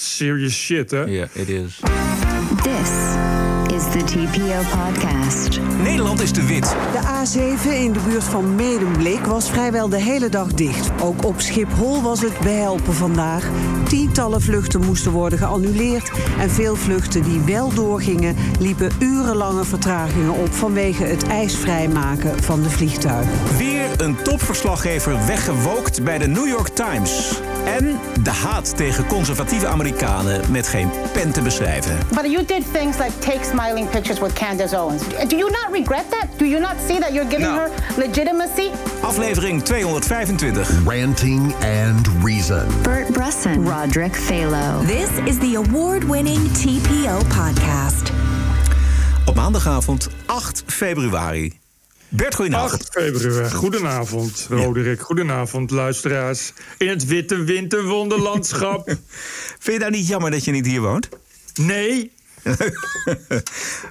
serious shit, hè? Ja, it is. This is the TPO podcast. Nederland is te wit. De A7 in de buurt van Medemblik was vrijwel de hele dag dicht. Ook op Schiphol was het behelpen vandaag. Tientallen vluchten moesten worden geannuleerd. En veel vluchten die wel doorgingen, liepen urenlange vertragingen op vanwege het ijsvrijmaken van de vliegtuigen. Weer een topverslaggever weggewookt bij de New York Times. En de haat tegen conservatieve Amerikanen met geen pen te beschrijven. But you did things like take pictures with Candace Owens. Do you not regret that? Do you not see that you're giving No. her legitimacy? Aflevering 225. Ranting and Reason. Bert Bresson, Roderick Phalo. This is the award winning TPO podcast. Op maandagavond 8 februari. Bert, goedenavond. 8 februari. Goedenavond, Roderick. Goedenavond, luisteraars. In het witte winterwonderlandschap. Vind je nou niet jammer dat je niet hier woont? Nee,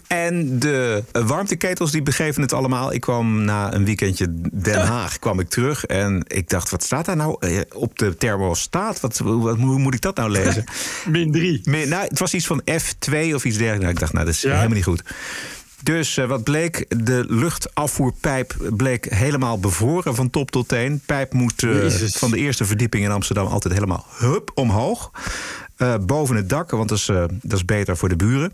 En de warmteketels die begeven het allemaal. Ik kwam na een weekendje Den Haag kwam ik terug en ik dacht, wat staat daar nou eh, op de thermostaat? Wat, wat, hoe moet ik dat nou lezen? min 3. Meer- nou, het was iets van F2 of iets dergelijks. Nou, ik dacht, nou, dat is Ja? helemaal niet goed. Dus eh, wat bleek, de luchtafvoerpijp bleek helemaal bevroren van top tot teen. Pijp moest eh, van de eerste verdieping in Amsterdam altijd helemaal hup omhoog. Eh, boven het dak, want dat is, eh, dat is beter voor de buren.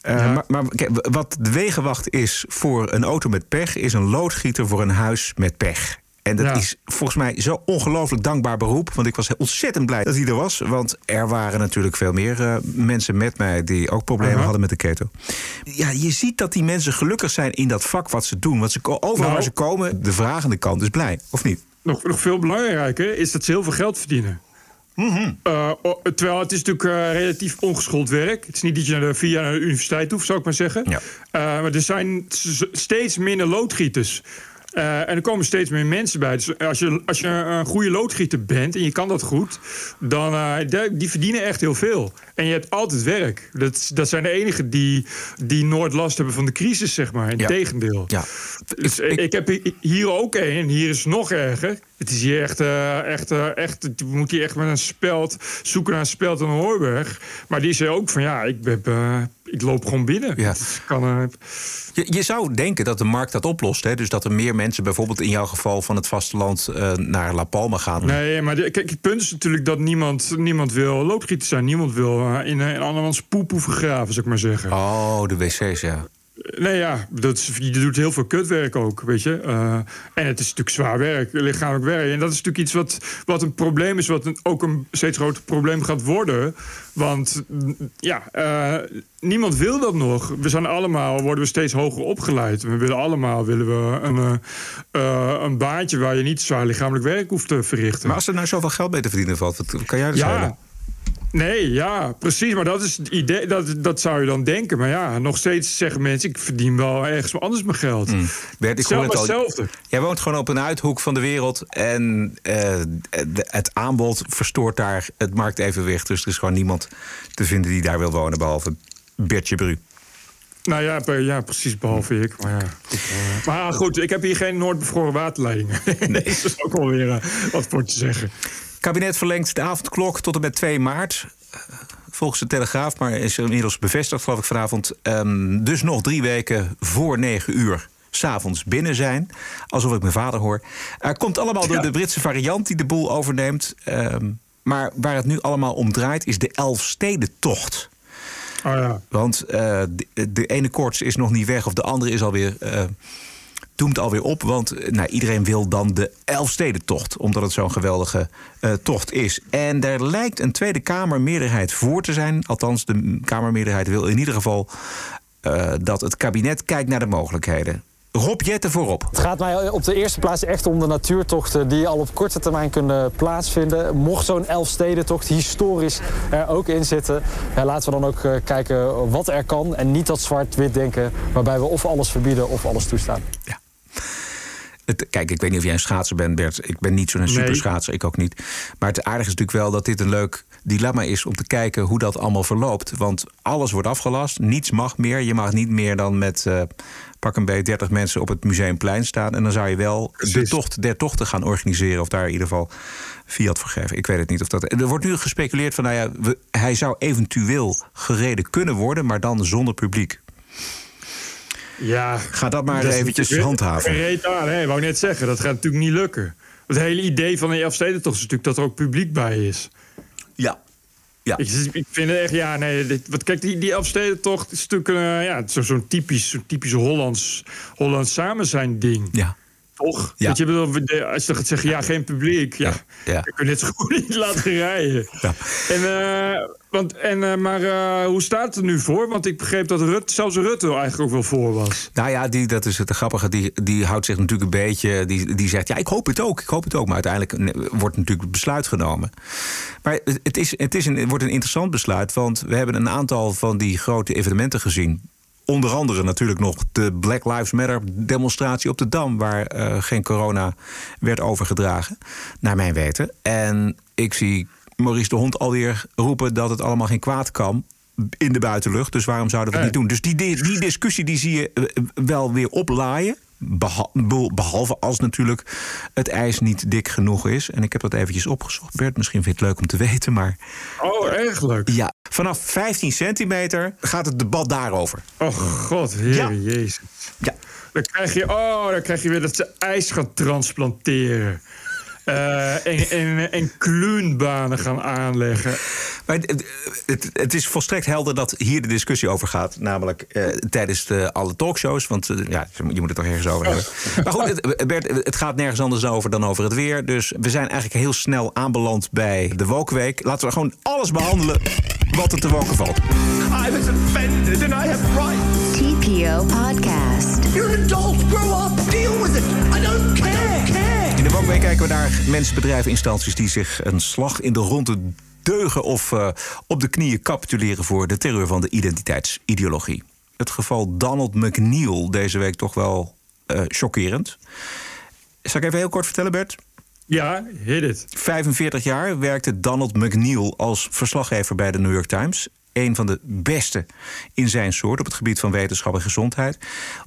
Eh, Ja. Maar, maar kijk, wat de wegenwacht is voor een auto met pech, is een loodgieter voor een huis met pech. En dat Ja. is volgens mij zo ongelooflijk dankbaar beroep. Want ik was ontzettend blij dat hij er was. Want er waren natuurlijk veel meer mensen met mij die ook problemen hadden met de ketel. Ja, je ziet dat die mensen gelukkig zijn in dat vak wat ze doen. Want ze, overal Nou. waar ze komen, de vragende kant is blij, of niet? Nog, nog veel belangrijker is dat ze heel veel geld verdienen. Eh, o- terwijl het is natuurlijk eh, relatief ongeschoold werk. Het is niet dat je naar de, vier jaar naar de universiteit hoeft, zou ik maar zeggen. Ja. Eh, maar er zijn steeds minder loodgieters. En er komen steeds meer mensen bij. Dus als je, als je een goede loodgieter bent en je kan dat goed, dan die verdienen echt heel veel. En je hebt altijd werk. Dat, dat zijn de enigen die, die nooit last hebben van de crisis, zeg maar. Ja. Integendeel. Ja. Dus ik, ik heb hi- hier ook een. En hier is nog erger. Het is hier echt, eh, echt, eh, echt. Je moet hier echt met een speld zoeken naar een speld en een hoorberg. Maar die zei ook van ja, ik, heb, eh, ik loop gewoon binnen. Ja. Is- kan, Je, je zou denken dat de markt dat oplost. Hè? Dus dat er meer mensen, bijvoorbeeld in jouw geval van het vasteland, naar La Palma gaan. nee, maar de- kijk, het punt is natuurlijk dat niemand, niemand wil loodgieter zijn. Niemand wil eh, in, eh, in andermans poep hoeven graven, zou ik maar zeggen. Oh, de wc's, ja. Nee, ja, dat is, je doet heel veel kutwerk ook, weet je. Eh, en het is natuurlijk zwaar werk, lichamelijk werk. En dat is natuurlijk iets wat, wat een probleem is, wat een, ook een steeds groter probleem gaat worden. Want mm, ja, eh, niemand wil dat nog. We zijn allemaal, worden we steeds hoger opgeleid. We willen allemaal willen we een, eh, eh, een baantje waar je niet zwaar lichamelijk werk hoeft te verrichten. Maar als er nou zoveel geld mee te verdienen valt, wat kan jij dus Ja. Nee, ja, precies. Maar dat is het idee. Dat, dat zou je dan denken. Maar ja, nog steeds zeggen mensen: ik verdien wel ergens anders mijn geld. Bert, ik hoor het al. hetzelfde. Jij woont gewoon op een uithoek van de wereld. En eh, de- het aanbod verstoort daar het marktevenwicht. Dus er is gewoon niemand te vinden die daar wil wonen. Behalve Bertje Bru. Nou ja, ja, precies, behalve ik. Maar, ja, goed, eh. maar goed, ik heb hier geen noordbevroren waterleidingen. Nee. dat is ook wel weer eh, wat voor te zeggen. Kabinet verlengt de avondklok tot en met 2 maart. Eh, Volgens de Telegraaf, maar is inmiddels bevestigd, geloof ik, vanavond. Ehm, dus nog drie weken voor 9 uur. S'avonds binnen zijn. Alsof ik mijn vader hoor. Eh, komt allemaal door Ja. de Britse variant die de boel overneemt. Ehm, maar waar het nu allemaal om draait, is de Elfstedentocht. Oh ja. Want eh, de, de ene koorts is nog niet weg, of de andere is alweer. eh doemt alweer op. Want eh, nou, iedereen wil dan de Elfstedentocht. Omdat het zo'n geweldige eh, tocht is. En daar lijkt een Tweede Kamermeerderheid voor te zijn. Althans, de Kamermeerderheid wil in ieder geval eh, dat het kabinet kijkt naar de mogelijkheden. Rob Jetten voorop. Het gaat mij op de eerste plaats echt om de natuurtochten die al op korte termijn kunnen plaatsvinden. Mocht zo'n Elfstedentocht historisch er ook in zitten, ja, laten we dan ook kijken wat er kan. En niet dat zwart-wit denken waarbij we of alles verbieden of alles toestaan. Het, kijk, ik weet niet of jij een schaatser bent, Bert. Ik ben niet zo'n Nee. superschaatser, ik ook niet. Maar het aardige is natuurlijk wel dat dit een leuk dilemma is om te kijken hoe dat allemaal verloopt. Want alles wordt afgelast, niets mag meer. Je mag niet meer dan met uh, pak een beetje 30 mensen op het museumplein staan. En dan zou je wel de tocht der tochten gaan organiseren. Of daar in ieder geval fiat voor geven. Ik weet het niet of dat. Er wordt nu gespeculeerd van, nou ja, we, hij zou eventueel gereden kunnen worden, maar dan zonder publiek. Ja, Ga dat maar eventjes handhaven. Reet aan, hè? Ik wou net zeggen, dat gaat natuurlijk niet lukken. Het hele idee van een Elfstedentocht is natuurlijk dat er ook publiek bij is. Ja. Ja. Ik, ik vind het echt, ja, nee, dit, wat, kijk, die, die Elfstedentocht is natuurlijk uh, ja, zo'n zo typisch, zo typisch Hollands, Hollands samen zijn ding. Ja. Toch? Ja. je, als je gaat zeggen, ja, geen publiek. Ja, ja. ja. kun je net zo goed niet laten rijden. Ja. En, uh, want, en, uh, maar uh, hoe staat het nu voor? Want ik begreep dat Rutte, zelfs Rutte eigenlijk ook wel voor was. Nou ja, die, dat is het grappige. Die, die houdt zich natuurlijk een beetje... Die, die zegt, ja, ik hoop het ook. Ik hoop het ook. Maar uiteindelijk wordt natuurlijk besluit genomen. Maar het, is, het, is een, wordt een interessant besluit. Want we hebben een aantal van die grote evenementen gezien Onder andere natuurlijk nog de Black Lives Matter demonstratie op de Dam, waar geen corona werd overgedragen, naar mijn weten. En ik zie Maurice de Hond alweer roepen dat het allemaal geen kwaad kan in de buitenlucht. Dus waarom zouden we het niet doen? Dus die, die discussie die zie je eh, wel weer oplaaien. Behalve als natuurlijk het ijs niet dik genoeg is. En ik heb dat eventjes opgezocht. Bert, misschien vind je het leuk om te weten, maar... Oh, erg leuk. Ja, vanaf 15 centimeter gaat het debat daarover. Oh god, heer ja. jezus. Ja. Dan krijg, je, oh, dan krijg je weer dat ze ijs gaan transplanteren. Uh, en, en, en kluunbanen gaan aanleggen. Maar het, het, het, is volstrekt helder dat hier de discussie over gaat. Namelijk uh, tijdens de, alle talkshows. Want uh, ja, je moet het toch ergens over hebben. Maar goed, het, Bert, het gaat nergens anders over dan over het weer. Dus we zijn eigenlijk heel snel aanbeland bij de Wokweek. Laten we gewoon alles behandelen wat er te woken valt. I was offended and I have rights. TPO Podcast. You're an adult. Grow up. Deal with it. Wokweek kijken we naar mensen, bedrijven, instanties... die zich een slag in de ronde deugen of uh, op de knieën capituleren... voor de terreur van de identiteitsideologie. Het geval Donald McNeil deze week toch wel uh, chockerend. Zal ik even heel kort vertellen, Bert? Ja, hit it. 45 jaar werkte Donald McNeil als verslaggever bij de New York Times een van de beste in zijn soort op het gebied van wetenschap en gezondheid.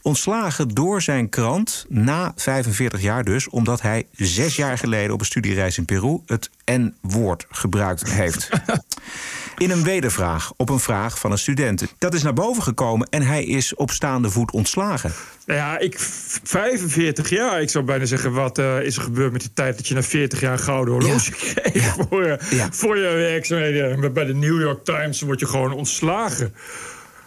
Ontslagen door zijn krant na 45 jaar dus, omdat hij zes jaar geleden op een studiereis in Peru het N-woord gebruikt heeft. In een wedervraag op een vraag van een student. Dat is naar boven gekomen en hij is op staande voet ontslagen. Nou ja, ik 45 jaar. Ik zou bijna zeggen, wat uh, is er gebeurd met die tijd dat je na 40 jaar gouden horloge ja. kreeg ja. Voor, je, ja. voor je werkzaamheden? Bij de New York Times word je gewoon ontslagen.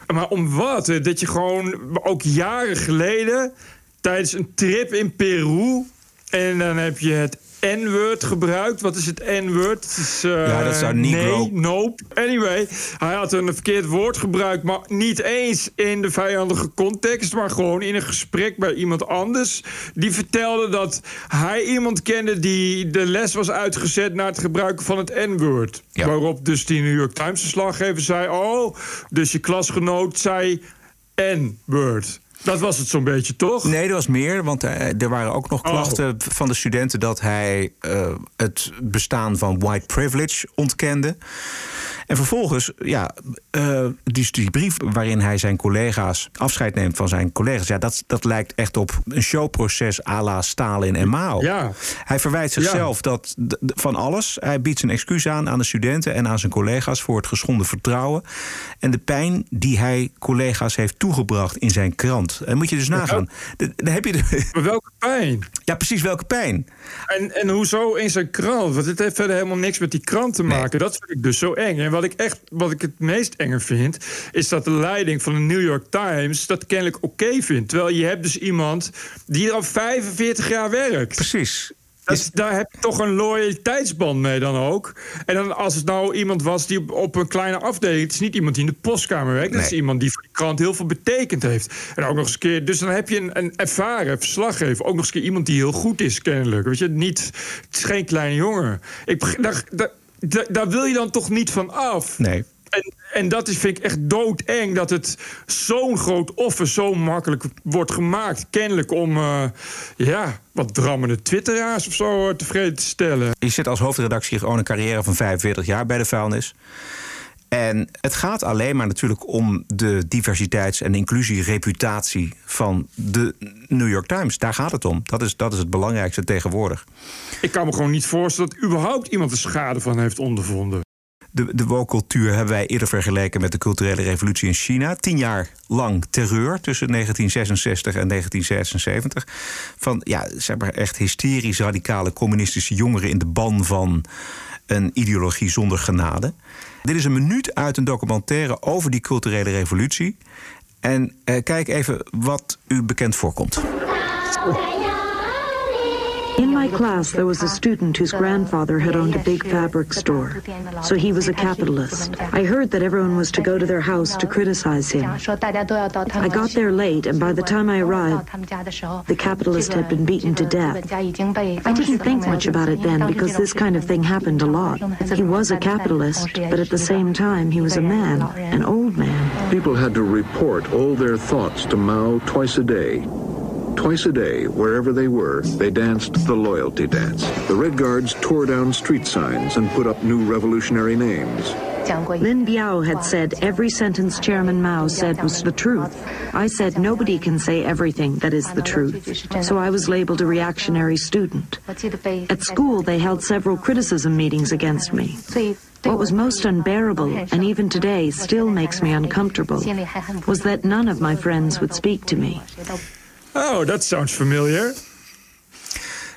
Maar om wat? Dat je gewoon ook jaren geleden tijdens een trip in Peru en dan heb je het N-word gebruikt. Wat is het N-word? Uh, ja, dat zou niet Nee, nope. Anyway, hij had een verkeerd woord gebruikt... maar niet eens in de vijandige context... maar gewoon in een gesprek bij iemand anders. Die vertelde dat hij iemand kende... die de les was uitgezet naar het gebruiken van het N-word. Ja. Waarop dus die New York Times verslaggever zei... oh, dus je klasgenoot zei N-word. Dat was het zo'n beetje, toch? Nee, er was meer. Want uh, er waren ook nog oh. klachten van de studenten dat hij uh, het bestaan van white privilege ontkende. En vervolgens, ja, uh, die, die, brief waarin hij zijn collega's afscheid neemt van zijn collega's, ja, dat, dat lijkt echt op een showproces à la Stalin en Mao. Ja. Hij verwijt zichzelf ja. dat, van alles. Hij biedt zijn excuus aan aan de studenten en aan zijn collega's voor het geschonden vertrouwen en de pijn die hij collega's heeft toegebracht in zijn krant. En moet je dus nagaan. Dan heb je de... Maar welke pijn? Ja, precies welke pijn. En, en hoezo in zijn krant? Want het heeft verder helemaal niks met die krant te maken. Nee. Dat vind ik dus zo eng. En wat ik echt, wat ik het meest enger vind, is dat de leiding van de New York Times dat kennelijk oké vindt. Terwijl je hebt dus iemand die al 45 jaar werkt. Precies. Dat, daar heb je toch een loyaliteitsband mee dan ook. En dan als het nou iemand was die op, een kleine afdeling... het is niet iemand die in de postkamer werkt... dat is iemand die voor die krant heel veel betekend heeft. En ook nog eens een keer... dus dan heb je een, een ervaren verslaggever. Ook nog eens een keer iemand die heel goed is, kennelijk. Weet je, niet... het is geen kleine jongen. Ik, daar, daar, daar, daar wil je dan toch niet van af? Nee. En, en dat is, vind ik echt doodeng dat het zo'n groot offer zo makkelijk wordt gemaakt. Kennelijk om uh, ja, wat drammende twitteraars of zo eh, tevreden te stellen. Je zit als hoofdredactie gewoon een carrière van 45 jaar bij de vuilnis. En het gaat alleen maar natuurlijk om de diversiteits- en inclusiereputatie van de New York Times. Daar gaat het om. Dat is, dat is het belangrijkste tegenwoordig. Ik kan me gewoon niet voorstellen dat überhaupt iemand er schade van heeft ondervonden. De, de woke-cultuur hebben wij eerder vergeleken met de culturele revolutie in China. Tien jaar lang terreur tussen 1966 en 1976. Van ja, zeg maar echt hysterisch radicale communistische jongeren in de ban van een ideologie zonder genade. Dit is een minuut uit een documentaire over die culturele revolutie. En eh, kijk even wat u bekend voorkomt. In my class, there was a student whose grandfather had owned a big fabric store, so he was a capitalist. I heard that everyone was to go to their house to criticize him. I got there late, and by the time I arrived, the capitalist had been beaten to death. I didn't think much about it then because this kind of thing happened a lot. He was a capitalist, but at the same time, he was a man, an old man. People had to report all their thoughts to Mao twice a day. Twice a day, wherever they were, they danced the loyalty dance. The Red Guards tore down street signs and put up new revolutionary names. Lin Biao had said every sentence Chairman Mao said was the truth. I said nobody can say everything that is the truth. So I was labeled a reactionary student. At school, they held several criticism meetings against me. What was most unbearable, and even today still makes me uncomfortable, was that none of my friends would speak to me. Oh, that sounds familiar.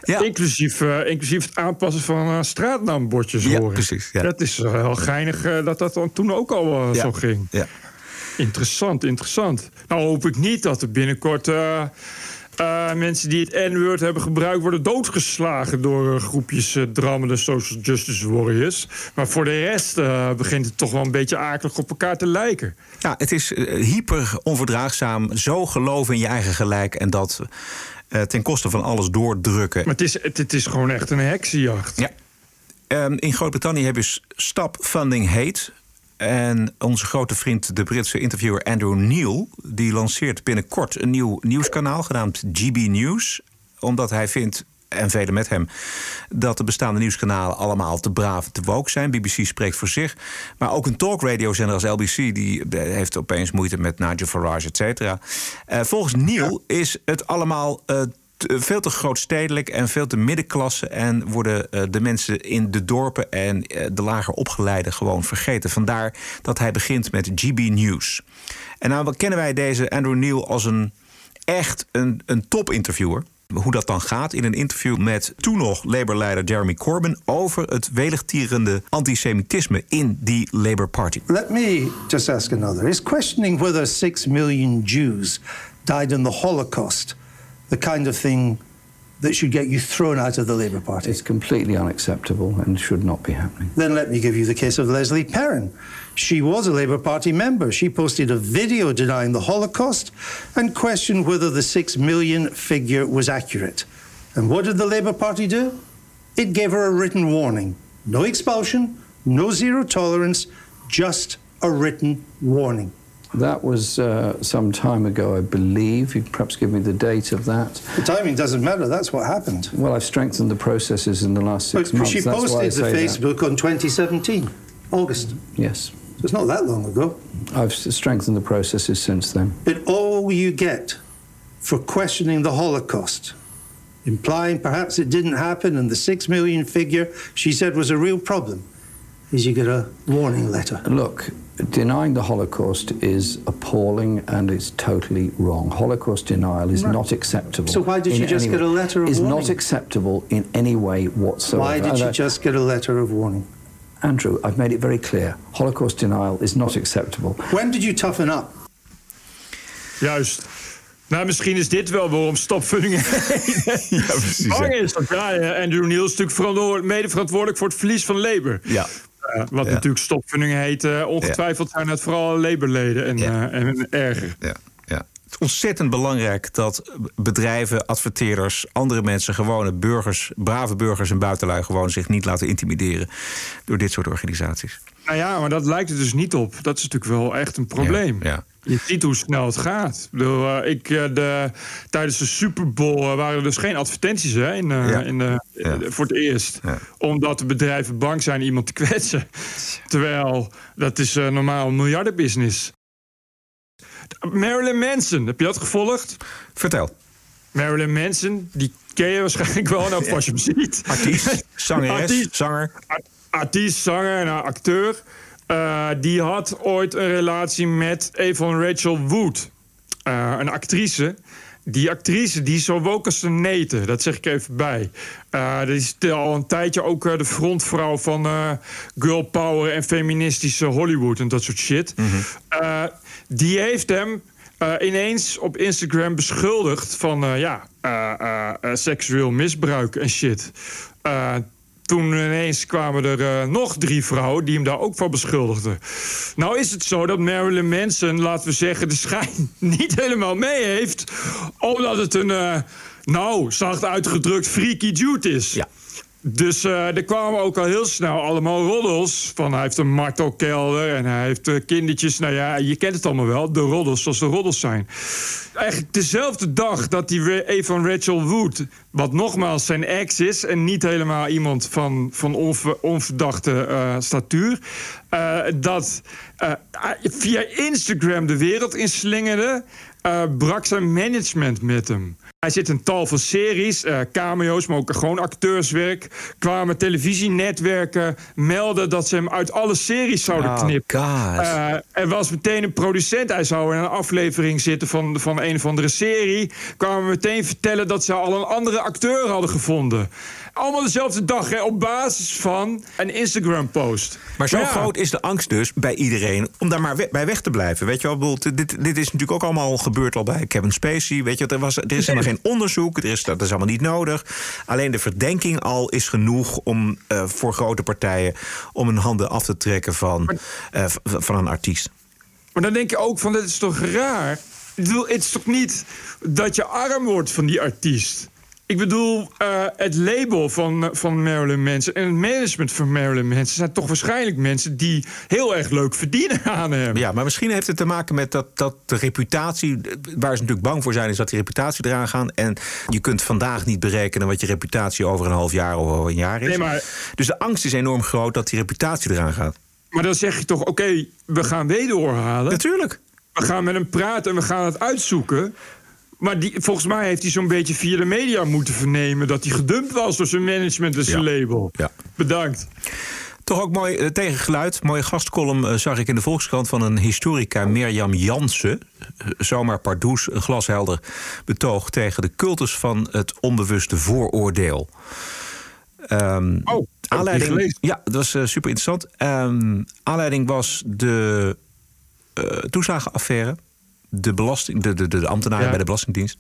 Ja. Inclusief, uh, inclusief het aanpassen van uh, straatnaambordjes Ja, horen. precies, ja. Dat is wel geinig uh, dat dat toen ook al Ja. zo ging. Ja. Interessant, interessant. Nou hoop ik niet dat er binnenkort eh, mensen die het N-woord hebben gebruikt... worden doodgeslagen door eh, groepjes uh, drammende social justice warriors. Maar voor de rest begint het toch wel een beetje akelig op elkaar te lijken. Ja, het is hyper onverdraagzaam. Zo geloven in je eigen gelijk en dat ten koste van alles doordrukken. Maar het is, het, het is gewoon echt een heksenjacht. Ja. Ehm, in Groot-Brittannië hebben ze Stop Funding Hate. En onze grote vriend, de Britse interviewer Andrew Neil... die lanceert binnenkort een nieuw nieuwskanaal genaamd GB News. Omdat hij vindt, en velen met hem... dat de bestaande nieuwskanalen allemaal te braaf, te woke zijn. BBC spreekt voor zich. Maar ook een talkradiozender als LBC... die eh, heeft opeens moeite met Nigel Farage, et cetera. Eh, volgens Neil is het allemaal... eh, veel te grootstedelijk en veel te middenklasse. En worden eh, de mensen in de dorpen en eh, de lager opgeleiden gewoon vergeten. Vandaar dat hij begint met GB News. En nou kennen wij deze Andrew Neil als een echt een, een top-interviewer. Hoe dat dan gaat in een interview met toen nog Labour-leider Jeremy Corbyn over het weligtierende antisemitisme in die Labour Party. Let me just ask another. Is questioning whether six million Jews died in the Holocaust the kind of thing that should get you thrown out of the Labour Party? It's completely unacceptable and should not be happening. Then let me give you the case of Leslie Perrin. She was a Labour Party member. She posted a video denying the Holocaust and questioned whether the six million figure was accurate. And what did the Labour Party do? It gave her a written warning. No expulsion, no zero tolerance, just a written warning. That was uh, some time ago, I believe. You perhaps give me the date of that. The timing doesn't matter, that's what happened. Well, I've strengthened the processes in the last But six months. she That's posted the say that. Facebook on 2017, August. Yes. So it's not that long ago. I've strengthened the processes since then. But all you get for questioning the Holocaust, implying perhaps it didn't happen and the six million figure she said was a real problem, is you get a warning letter. Look, denying the Holocaust is appalling and it's totally wrong. Holocaust denial is Right. not acceptable. So why did in you just any get a letter of Is warning? not acceptable in any way whatsoever. Why did And you uh, just get a letter of warning? Andrew, I've made it very clear. Holocaust denial is not acceptable. When did you toughen up? Juist. Nou, misschien is dit wel waarom stopfunding Ja, precies. bang is. Want ja, Andrew Neil is natuurlijk verantwoord- mede verantwoordelijk voor het verlies van Labour. Ja. Eh, wat Ja. natuurlijk stopfunding heet. eh, ongetwijfeld zijn het vooral Labour-leden en, eh, en erger. Ja, ja. Het is ontzettend belangrijk dat bedrijven, adverteerders, andere mensen, gewone burgers, brave burgers en buitenlui gewoon zich niet laten intimideren door dit soort organisaties. Nou ja, maar dat lijkt er dus niet op. Dat is natuurlijk wel echt een probleem. Ja. Je ziet hoe snel het gaat. Ik bedoel, eh, ik, eh, de, tijdens de Super Bowl eh, waren er dus geen advertenties hè, in, Ja. in de, Ja. voor het eerst. Ja. Omdat de bedrijven bang zijn iemand te kwetsen. Terwijl dat is normaal een miljardenbusiness. Marilyn Manson, heb je dat gevolgd? Vertel. Marilyn Manson, die ken je waarschijnlijk wel nou, als je hem ziet. Artiest, zangeres, zanger. Art- artiest, zanger en acteur. Eh, die had ooit een relatie met een van Rachel Wood. Eh, een actrice. Die actrice die is neten. Dat zeg ik even bij. Eh die is al een tijdje ook de frontvrouw van girl power en feministische Hollywood en dat soort shit. Eh, die heeft hem ineens op Instagram beschuldigd van ja, seksueel misbruik en shit. Toen ineens kwamen er eh, nog drie vrouwen die hem daar ook van beschuldigden. Nou is het zo dat Marilyn Manson, laten we zeggen, de schijn niet helemaal mee heeft. Omdat het een, eh, nou, zacht uitgedrukt, freaky dude is. Ja. Dus eh, er kwamen ook al heel snel allemaal roddels. Van hij heeft een martelkelder en hij heeft eh, kindertjes. Nou ja, je kent het allemaal wel. De roddels zoals de roddels zijn. Eigenlijk dezelfde dag dat die Ra- een van Rachel Wood... wat nogmaals zijn ex is... en niet helemaal iemand van, van onver- onverdachte eh, statuur... dat via Instagram de wereld inslingerde... brak zijn management met hem. Hij zit in tal van series, eh, cameo's, maar ook gewoon acteurswerk. Kwamen televisienetwerken melden dat ze hem uit alle series zouden Oh, knippen. Eh, er was meteen een producent. Hij zou in een aflevering zitten van, van een of andere serie. Kwamen meteen vertellen dat ze al een andere acteur hadden gevonden. Allemaal dezelfde dag, hè, op basis van een Instagram-post. Maar zo ja, groot is de angst dus bij iedereen om daar maar we- bij weg te blijven. Weet je wel, bedoel, dit, dit is natuurlijk ook allemaal gebeurd al bij Kevin Spacey. Weet je, er, was, er is helemaal geen onderzoek, er is, dat is allemaal niet nodig. Alleen de verdenking al is genoeg om eh, voor grote partijen om hun handen af te trekken van, eh, van een artiest. Maar dan denk je ook van, dat is toch raar? Ik bedoel, het is toch niet dat je arm wordt van die artiest? Ik bedoel, eh, het label van, van Marilyn Manson en het management van Marilyn Manson... zijn toch waarschijnlijk mensen die heel erg leuk verdienen aan hem. Ja, maar misschien heeft het te maken met dat, dat de reputatie... waar ze natuurlijk bang voor zijn, is dat die reputatie eraan gaat. En je kunt vandaag niet berekenen wat je reputatie over een half jaar of over een jaar is. Nee, maar- Dus de angst is enorm groot dat die reputatie eraan gaat. Maar dan zeg je toch, oké, we gaan wederhoor halen. Natuurlijk. We gaan met hem praten en we gaan het uitzoeken. Maar die, volgens mij heeft hij zo'n beetje via de media moeten vernemen... dat hij gedumpt was door zijn management en zijn label. Ja. Bedankt. Toch ook mooi eh, tegengeluid. Mooie gastcolumn eh, zag ik in de Volkskrant van een historica Mirjam Jansen. Eh, zomaar pardoes, een glashelder betoog tegen de cultus van het onbewuste vooroordeel. Ehm, Oh, die aanleiding, gelezen. ja, dat was super interessant. Ehm, aanleiding was de eh, toeslagenaffaire. De, belasting, de, de, de ambtenaren Ja. bij de Belastingdienst.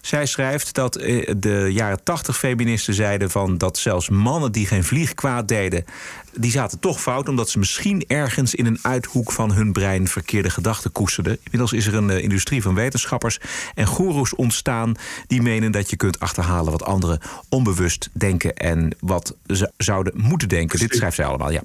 Zij schrijft dat eh, de jaren tachtig feministen zeiden van dat zelfs mannen die geen vlieg kwaad deden, die zaten toch fout omdat ze misschien ergens in een uithoek van hun brein verkeerde gedachten koesterden. Inmiddels is er een eh, industrie van wetenschappers en goeroes ontstaan die menen dat je kunt achterhalen wat anderen onbewust denken en wat ze zouden moeten denken. Dit schrijft zij allemaal, ja.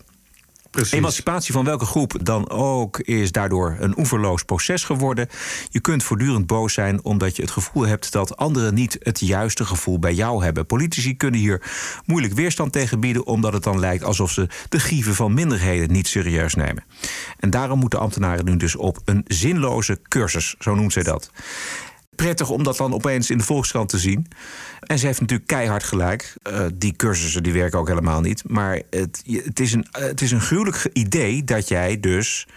Emancipatie van welke groep dan ook is daardoor een oeverloos proces geworden. Je kunt voortdurend boos zijn omdat je het gevoel hebt dat anderen niet het juiste gevoel bij jou hebben. Politici kunnen hier moeilijk weerstand tegen bieden, omdat het dan lijkt alsof ze de grieven van minderheden niet serieus nemen. En daarom moeten ambtenaren nu dus op een zinloze cursus, zo noemt zij dat prettig om dat dan opeens in de Volkskrant te zien. En ze heeft natuurlijk keihard gelijk. Eh, die cursussen die werken ook helemaal niet. Maar het, het, is, een, eh, het is een gruwelijk idee dat jij dus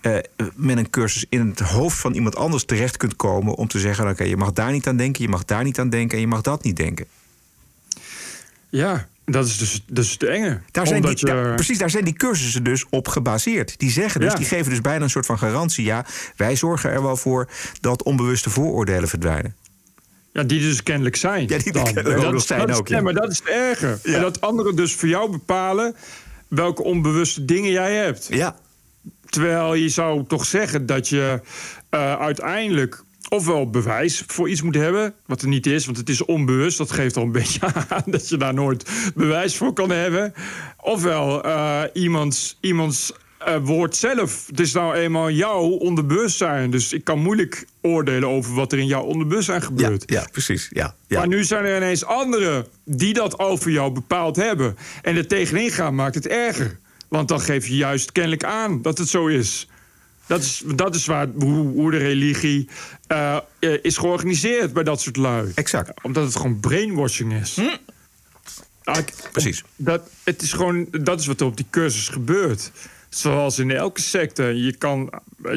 eh, met een cursus in het hoofd van iemand anders terecht kunt komen om te zeggen: oké, je mag daar niet aan denken, je mag daar niet aan denken en je mag dat niet denken. Ja, dat is dus, is de enge. Daar zijn die, Omdat je- daar- precies, daar zijn die cursussen dus op gebaseerd. Die zeggen dus, Ja. die geven dus bijna een soort van garantie. Ja, wij zorgen er wel voor dat onbewuste vooroordelen verdwijnen. Ja, die dus kennelijk zijn. Ja, die dan. kennelijk dat is- zijn dat is- ook, ja. Nee, maar dat is het erger. Ja. En dat anderen dus voor jou bepalen welke onbewuste dingen jij hebt. Ja. Terwijl je zou toch zeggen dat je eh, uiteindelijk ofwel bewijs voor iets moet hebben, wat er niet is, want het is onbewust. Dat geeft al een beetje aan dat je daar nooit bewijs voor kan hebben. Ofwel uh, iemands, iemands uh, woord zelf. Het is nou eenmaal jouw onderbewustzijn. Dus ik kan moeilijk oordelen over wat er in jouw onderbewustzijn gebeurt. Ja, ja precies. Ja, ja. Maar nu zijn er ineens anderen die dat over jou bepaald hebben. En er tegenin gaan maakt het erger. Want dan geef je juist kennelijk aan dat het zo is. Dat is, dat is waar, hoe, hoe de religie uh, is georganiseerd bij dat soort lui. Exact. Omdat het gewoon brainwashing is. Hm. Precies. Dat, het is gewoon, dat is wat er op die cursus gebeurt. Zoals in elke secte. Je kan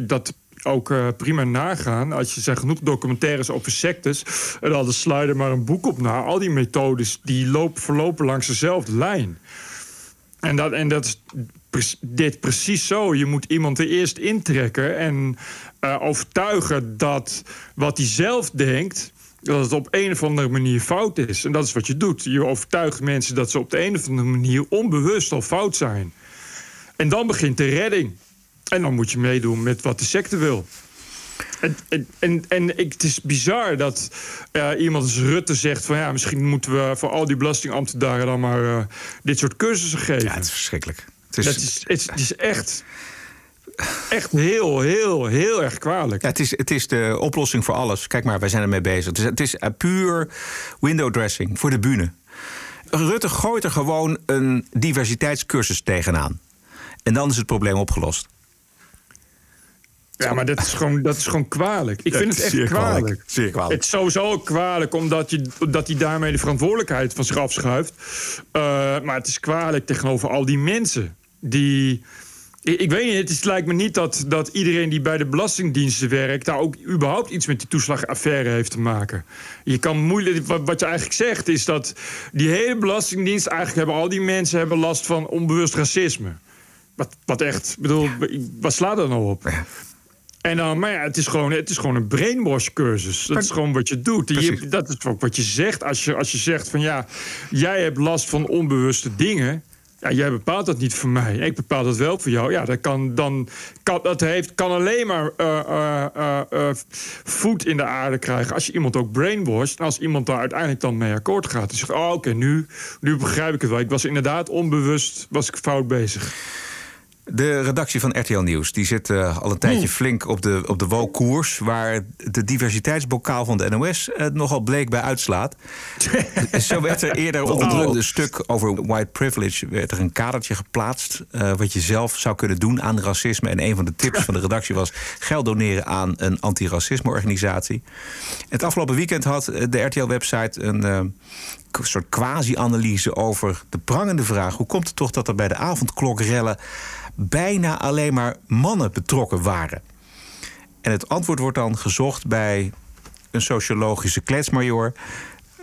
dat ook uh, prima nagaan. Als je zegt genoeg documentaires over sectes... en dan sluit er maar een boek op na. Al die methodes die lopen, verlopen langs dezelfde lijn. En dat, en dat is dit precies zo. Je moet iemand er eerst intrekken en uh, overtuigen dat wat hij zelf denkt dat het op een of andere manier fout is. En dat is wat je doet. Je overtuigt mensen dat ze op de een of andere manier onbewust al fout zijn. En dan begint de redding. En dan moet je meedoen met wat de secte wil. En, en, en, ik, het is bizar dat uh, iemand als Rutte zegt... van ja, misschien moeten we voor al die belastingambtenaren... dan maar uh, dit soort cursussen geven. Ja, het is verschrikkelijk. Het is, dat is, het, het is echt echt heel, heel, heel erg kwalijk. Ja, het, is, het is de oplossing voor alles. Kijk maar, wij zijn ermee bezig. Het is, het is puur window dressing voor de bühne. Rutte gooit er gewoon een diversiteitscursus tegenaan. En dan is het probleem opgelost. Ja, maar dat is gewoon, dat is gewoon kwalijk. Ik vind het echt zeer kwalijk. kwalijk. Zeer kwalijk. Het is sowieso kwalijk omdat, je, dat hij daarmee de verantwoordelijkheid van zich afschuift. Uh, maar het is kwalijk tegenover al die mensen die. Ik weet niet, het is, lijkt me niet dat, dat iedereen die bij de Belastingdiensten werkt... daar ook überhaupt iets met die toeslagaffaire heeft te maken. Je kan moeilijk, wat, wat je eigenlijk zegt is dat die hele Belastingdienst... eigenlijk hebben al die mensen hebben last van onbewust racisme. Wat, wat echt, bedoel, wat slaat dat nou op? En dan, maar ja, het is gewoon, het is gewoon een brainwash-cursus. Dat is gewoon wat je doet. Je, dat is ook wat je zegt. Als je, als je zegt van ja, jij hebt last van onbewuste dingen. Ja, jij bepaalt dat niet voor mij. Ik bepaal dat wel voor jou. Ja, dat kan, dan, kan, dat heeft, kan alleen maar uh, uh, uh, voet in de aarde krijgen... als je iemand ook brainwasht. En als iemand daar uiteindelijk dan mee akkoord gaat. En zegt, oh, oké, nu, nu begrijp ik het wel. Ik was inderdaad onbewust was ik fout bezig. De redactie van RTL Nieuws die zit uh, al een tijdje flink op de, op de waar de diversiteitsbokaal van de NOS uh, nogal bleek bij uitslaat. Zo werd er eerder onder een stuk over white privilege... werd er een kadertje geplaatst uh, wat je zelf zou kunnen doen aan racisme. En een van de tips van de redactie was geld doneren aan een antiracisme-organisatie. Het afgelopen weekend had de RTL-website een soort quasi-analyse over de prangende vraag... hoe komt het toch dat er bij de avondklokrellen bijna alleen maar mannen betrokken waren. En het antwoord wordt dan gezocht bij een sociologische kletsmajor.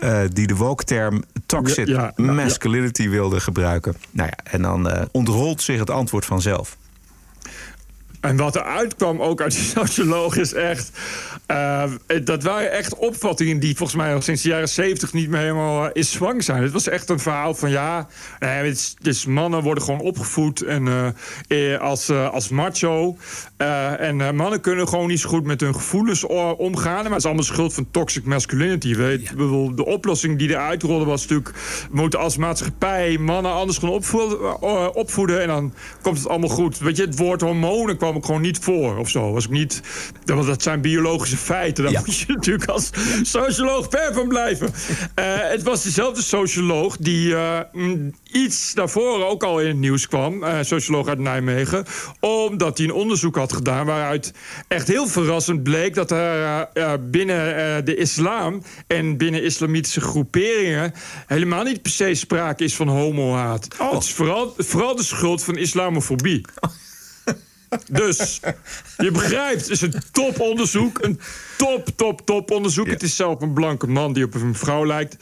Uh, die de woke-term toxic ja, ja, ja, masculinity wilde gebruiken. Nou ja, en dan uh, ontrolt zich het antwoord vanzelf. En wat er uitkwam ook uit die socioloog is echt... Uh, dat waren echt opvattingen die volgens mij al sinds de jaren zeventig... niet meer helemaal uh, in zwang zijn. Het was echt een verhaal van ja... Is, dus mannen worden gewoon opgevoed en, als, als macho. en mannen kunnen gewoon niet zo goed met hun gevoelens omgaan. Maar het is allemaal schuld van toxic masculinity. Weet. Ja. De oplossing die eruit rolde was natuurlijk... we moeten als maatschappij mannen anders gaan opvoeden, opvoeden... en dan komt het allemaal goed. Weet je, het woord hormonen kwam gewoon niet voor of zo. Was ik niet, want dat zijn biologische feiten. Daar ja. moet je natuurlijk als socioloog ver van blijven. Uh, het was dezelfde socioloog die uh, iets daarvoor ook al in het nieuws kwam. Uh, socioloog uit Nijmegen. Omdat hij een onderzoek had gedaan waaruit echt heel verrassend bleek... dat er binnen de islam en binnen islamitische groeperingen... helemaal niet per se sprake is van homohaat. Oh. Het is vooral, vooral de schuld van islamofobie. Dus, je begrijpt, het is een toponderzoek. Een top, top, top onderzoek. Ja. Het is zelf een blanke man die op een vrouw lijkt.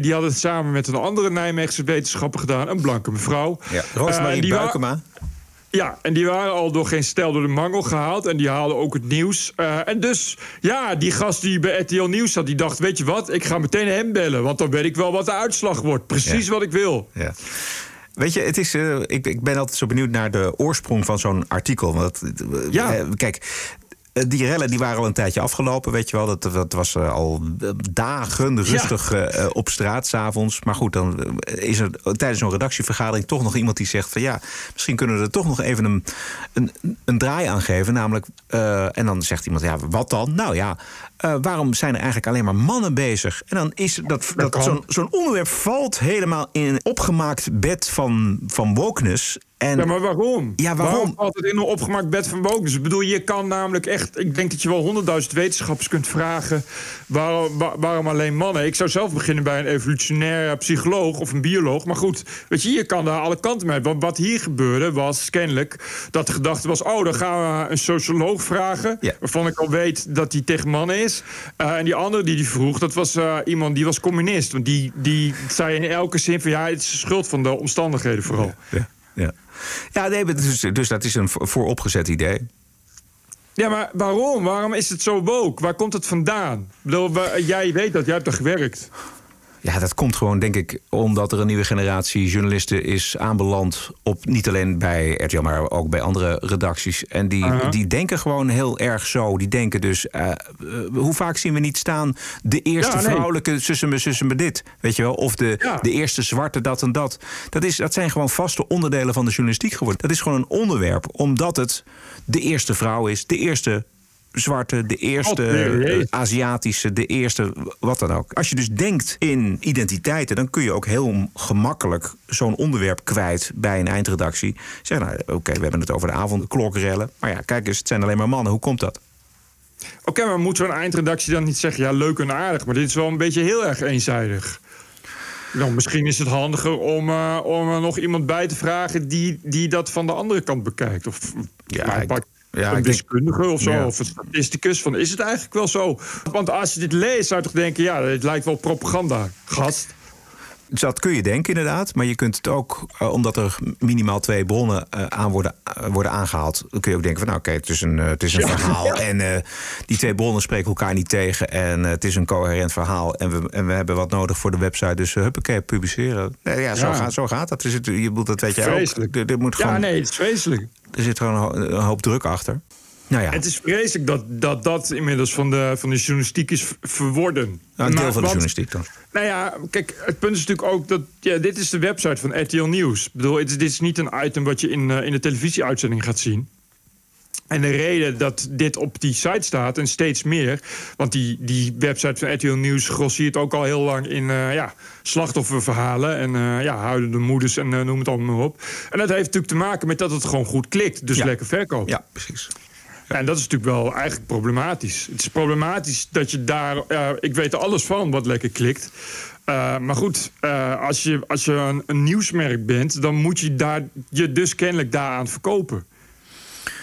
Die had het samen met een andere Nijmeegse wetenschapper gedaan. Een blanke mevrouw. Ja, Roosmarie uh, Buikema. Ja, en die waren al door geen stijl door de mangel gehaald. En die haalden ook het nieuws. Uh, en dus, ja, die gast die bij RTL Nieuws zat... die dacht, weet je wat, ik ga meteen hem bellen. Want dan weet ik wel wat de uitslag wordt. Precies ja. wat ik wil. Ja. Weet je, het is, uh, ik, ik, ben altijd zo benieuwd naar de oorsprong van zo'n artikel. Want, ja. Uh, kijk, Eh, die rellen die waren al een tijdje afgelopen, weet je wel. Dat, dat was eh, al dagen rustig eh, op straat, s'avonds. Maar goed, dan is er tijdens zo'n redactievergadering toch nog iemand die zegt van ja, misschien kunnen we er toch nog even een, een, een draai aan geven. Namelijk, en dan zegt iemand, ja, wat dan? Nou ja, waarom zijn er eigenlijk alleen maar mannen bezig? En dan is dat, dat, zo'n onderwerp valt helemaal in een opgemaakt bed van, van wokeness. En, ja, maar waarom? Ja, waarom? waarom valt het in een opgemaakt bed van wokeness? Ik bedoel, je kan namelijk echt... Ik denk dat je wel honderdduizend wetenschappers kunt vragen... Waarom, waarom alleen mannen? Ik zou zelf beginnen bij een evolutionair psycholoog of een bioloog. Maar goed, weet je, je kan daar alle kanten mee. Want wat hier gebeurde was kennelijk dat de gedachte was... oh, dan gaan we een socioloog vragen... waarvan ik al weet dat hij tegen mannen is. Uh, en die andere die die vroeg, dat was uh, iemand die was communist. Want die, die zei in elke zin van... ja, het is de schuld van de omstandigheden vooral. Ja, ja. ja nee, dus, dus dat is een vooropgezet idee. Ja, maar waarom? Waarom is het zo woke? Waar komt het vandaan? Jij weet dat, jij hebt er gewerkt. Ja, dat komt gewoon, denk ik, omdat er een nieuwe generatie journalisten is aanbeland. Op, niet alleen bij RTL, maar ook bij andere redacties. En die, die denken gewoon heel erg zo. Die denken dus, uh, hoe vaak zien we niet staan... de eerste ja, nee. vrouwelijke zussen me, zussen me dit. Weet je wel? Of de, de eerste zwarte dat en dat. Dat, is, dat zijn gewoon vaste onderdelen van de journalistiek geworden. Dat is gewoon een onderwerp, omdat het de eerste vrouw is. De eerste zwarte, de eerste uh, Aziatische, de eerste wat dan ook. Als je dus denkt in identiteiten, dan kun je ook heel gemakkelijk zo'n onderwerp kwijt bij een eindredactie. Zeg nou, oké, we hebben het over de avondklokrellen. Maar ja, kijk eens, het zijn alleen maar mannen. Hoe komt dat? Oké, maar moet zo'n eindredactie dan niet zeggen... ja, leuk en aardig, maar dit is wel een beetje heel erg eenzijdig. Nou, misschien is het handiger om, uh, om er nog iemand bij te vragen... Die, die dat van de andere kant bekijkt. Of, ja, ik, ja, een deskundige of zo, of een statisticus. Van, is het eigenlijk wel zo? Want als je dit leest, zou je toch denken... ja, het lijkt wel propaganda, gast. Dat kun je denken inderdaad, maar je kunt het ook, uh, omdat er minimaal twee bronnen uh, aan worden, uh, worden aangehaald, dan kun je ook denken van nou oké, okay, het is een, het is een ja, verhaal ja. en die twee bronnen spreken elkaar niet tegen en het is een coherent verhaal en we, en we hebben wat nodig voor de website, dus huppakee, publiceren. Nee, ja, zo, ja. Gaat, zo gaat dat. Dus het, je, dat weet jij ook. Dit moet gewoon, ja, nee, het is vreselijk. Er zit gewoon een hoop druk achter. Nou ja. Het is vreselijk dat, dat dat inmiddels van de, van de journalistiek is verworden. Nou, een deel van de journalistiek dan. Nou ja, kijk, het punt is natuurlijk ook dat... Ja, dit is de website van RTL Nieuws. Ik bedoel, het, dit is niet een item wat je in, uh, in de televisieuitzending gaat zien. En de reden dat dit op die site staat, en steeds meer... want die, die website van RTL Nieuws grossiert ook al heel lang in uh, ja, slachtofferverhalen... en uh, ja, huilende moeders en uh, noem het allemaal op. En dat heeft natuurlijk te maken met dat het gewoon goed klikt. Dus ja. lekker verkoopt. Ja, precies. En dat is natuurlijk wel eigenlijk problematisch. Het is problematisch dat je daar... Uh, ik weet er alles van wat lekker klikt. Uh, maar goed, uh, als je, als je een, een, nieuwsmerk bent... dan moet je daar, je dus kennelijk daaraan verkopen.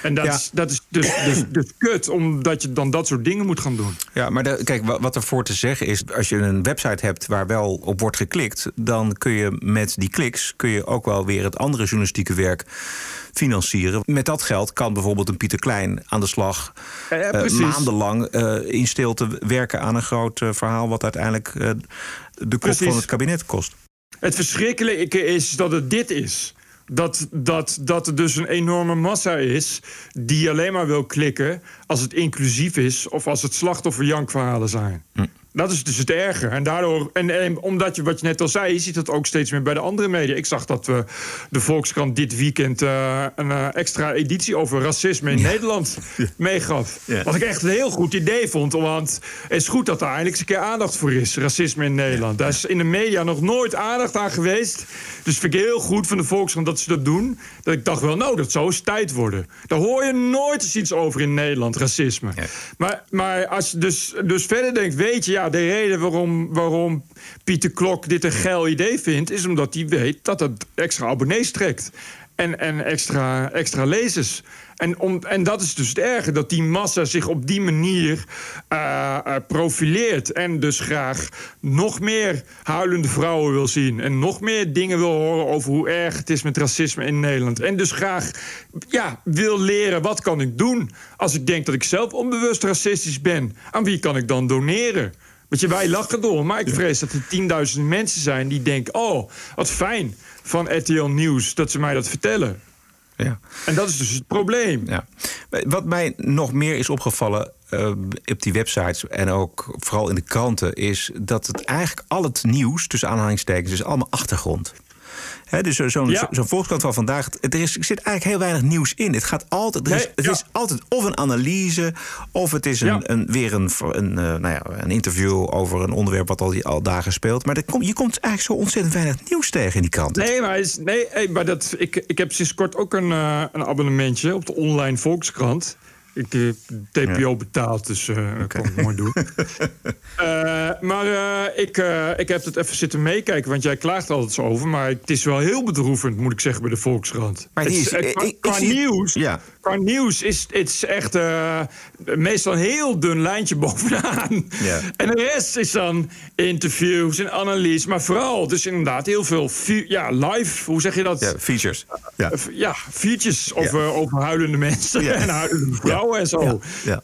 En dat, ja. is, dat is dus, dus, dus kut, omdat je dan dat soort dingen moet gaan doen. Ja, maar de, kijk, wat er voor te zeggen is... als je een website hebt waar wel op wordt geklikt... dan kun je met die kliks kun je ook wel weer het andere journalistieke werk financieren. Met dat geld kan bijvoorbeeld een Pieter Klein aan de slag... Ja, uh, maandenlang uh, in stilte werken aan een groot uh, verhaal... wat uiteindelijk de kop van het kabinet kost. Het verschrikkelijke is dat het dit is dat, dat, dat er dus een enorme massa is die alleen maar wil klikken als het inclusief is of als het slachtofferjankverhalen zijn. Hm. Dat is dus het erger. En daardoor, en, en, omdat je wat je net al zei, je ziet het ook steeds meer bij de andere media. Ik zag dat we de Volkskrant dit weekend uh, een uh, extra editie over racisme in ja. Nederland ja. meegaf. Ja. Wat ik echt een heel goed idee vond. Want het is goed dat er eindelijk eens een keer aandacht voor is. Racisme in Nederland. Daar is in de media nog nooit aandacht aan geweest. Dus vind ik heel goed van de Volkskrant dat ze dat doen. Dat ik dacht wel, nou, dat zou eens tijd worden. Daar hoor je nooit eens iets over in Nederland, racisme. Maar, maar als je dus, dus verder denkt, weet je, ja de reden waarom, waarom Pieter Klok dit een geil idee vindt... is omdat hij weet dat het extra abonnees trekt. En, en extra, extra lezers. En, om, en dat is dus het erge, dat die massa zich op die manier uh, profileert. En dus graag nog meer huilende vrouwen wil zien. En nog meer dingen wil horen over hoe erg het is met racisme in Nederland. En dus graag ja, wil leren, wat kan ik doen als ik denk dat ik zelf onbewust racistisch ben? Aan wie kan ik dan doneren? Want je, wij lachen door, maar ik vrees dat er 10.000 mensen zijn die denken... oh, wat fijn van RTL Nieuws dat ze mij dat vertellen. Ja. En dat is dus het probleem. Ja. Wat mij nog meer is opgevallen uh, op die websites en ook vooral in de kranten, is dat het eigenlijk al het nieuws, tussen aanhalingstekens, is allemaal achtergrond. He, dus zo'n ja. zo Volkskrant van vandaag, er, is, er zit eigenlijk heel weinig nieuws in. Het, gaat altijd, er is, het is altijd of een analyse, of het is een, een weer een, een, uh, nou ja, een interview over een onderwerp wat al, al dagen speelt. Maar kom, je komt eigenlijk zo ontzettend weinig nieuws tegen in die krant. Nee, maar, is, nee, maar dat, ik, ik heb sinds kort ook een, uh, een abonnementje op de online Volkskrant. Ik heb TPO betaald, dus uh, dat kan ik mooi doen. uh, maar uh, ik, ik heb het even zitten meekijken, want jij klaagt altijd zo over. Maar het is wel heel bedroevend, moet ik zeggen, bij de Volkskrant. Maar die is, het, qua, qua nieuws, ja. Qua nieuws is het is echt meestal een heel dun lijntje bovenaan. En de rest is dan interviews en analyse. Maar vooral, dus inderdaad heel veel ja, live, hoe zeg je dat? Ja, features. Ja, ja features over, over huilende mensen en huilende vrouwen en zo. Ja.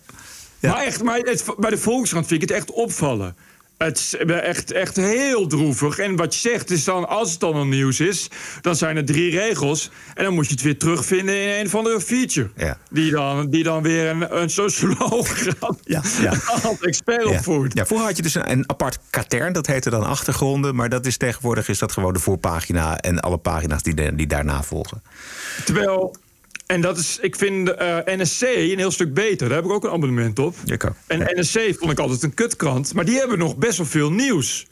Maar echt, maar het, bij de Volkskrant vind ik het echt opvallen. Het is echt, echt heel droevig. En wat je zegt is dan, als het dan al nieuws is... dan zijn er drie regels. En dan moet je het weer terugvinden in een of andere feature. Ja. Die, dan, die dan weer een, een socioloog ja, ja. als expert ja. opvoert. Ja, vroeger had je dus een, een, apart katern. Dat heette dan achtergronden. Maar dat is tegenwoordig is dat gewoon de voorpagina... en alle pagina's die, die daarna volgen. Terwijl en dat is, ik vind uh, NSC een heel stuk beter. Daar heb ik ook een abonnement op. En ja. NSC vond ik altijd een kutkrant. Maar die hebben nog best wel veel nieuws.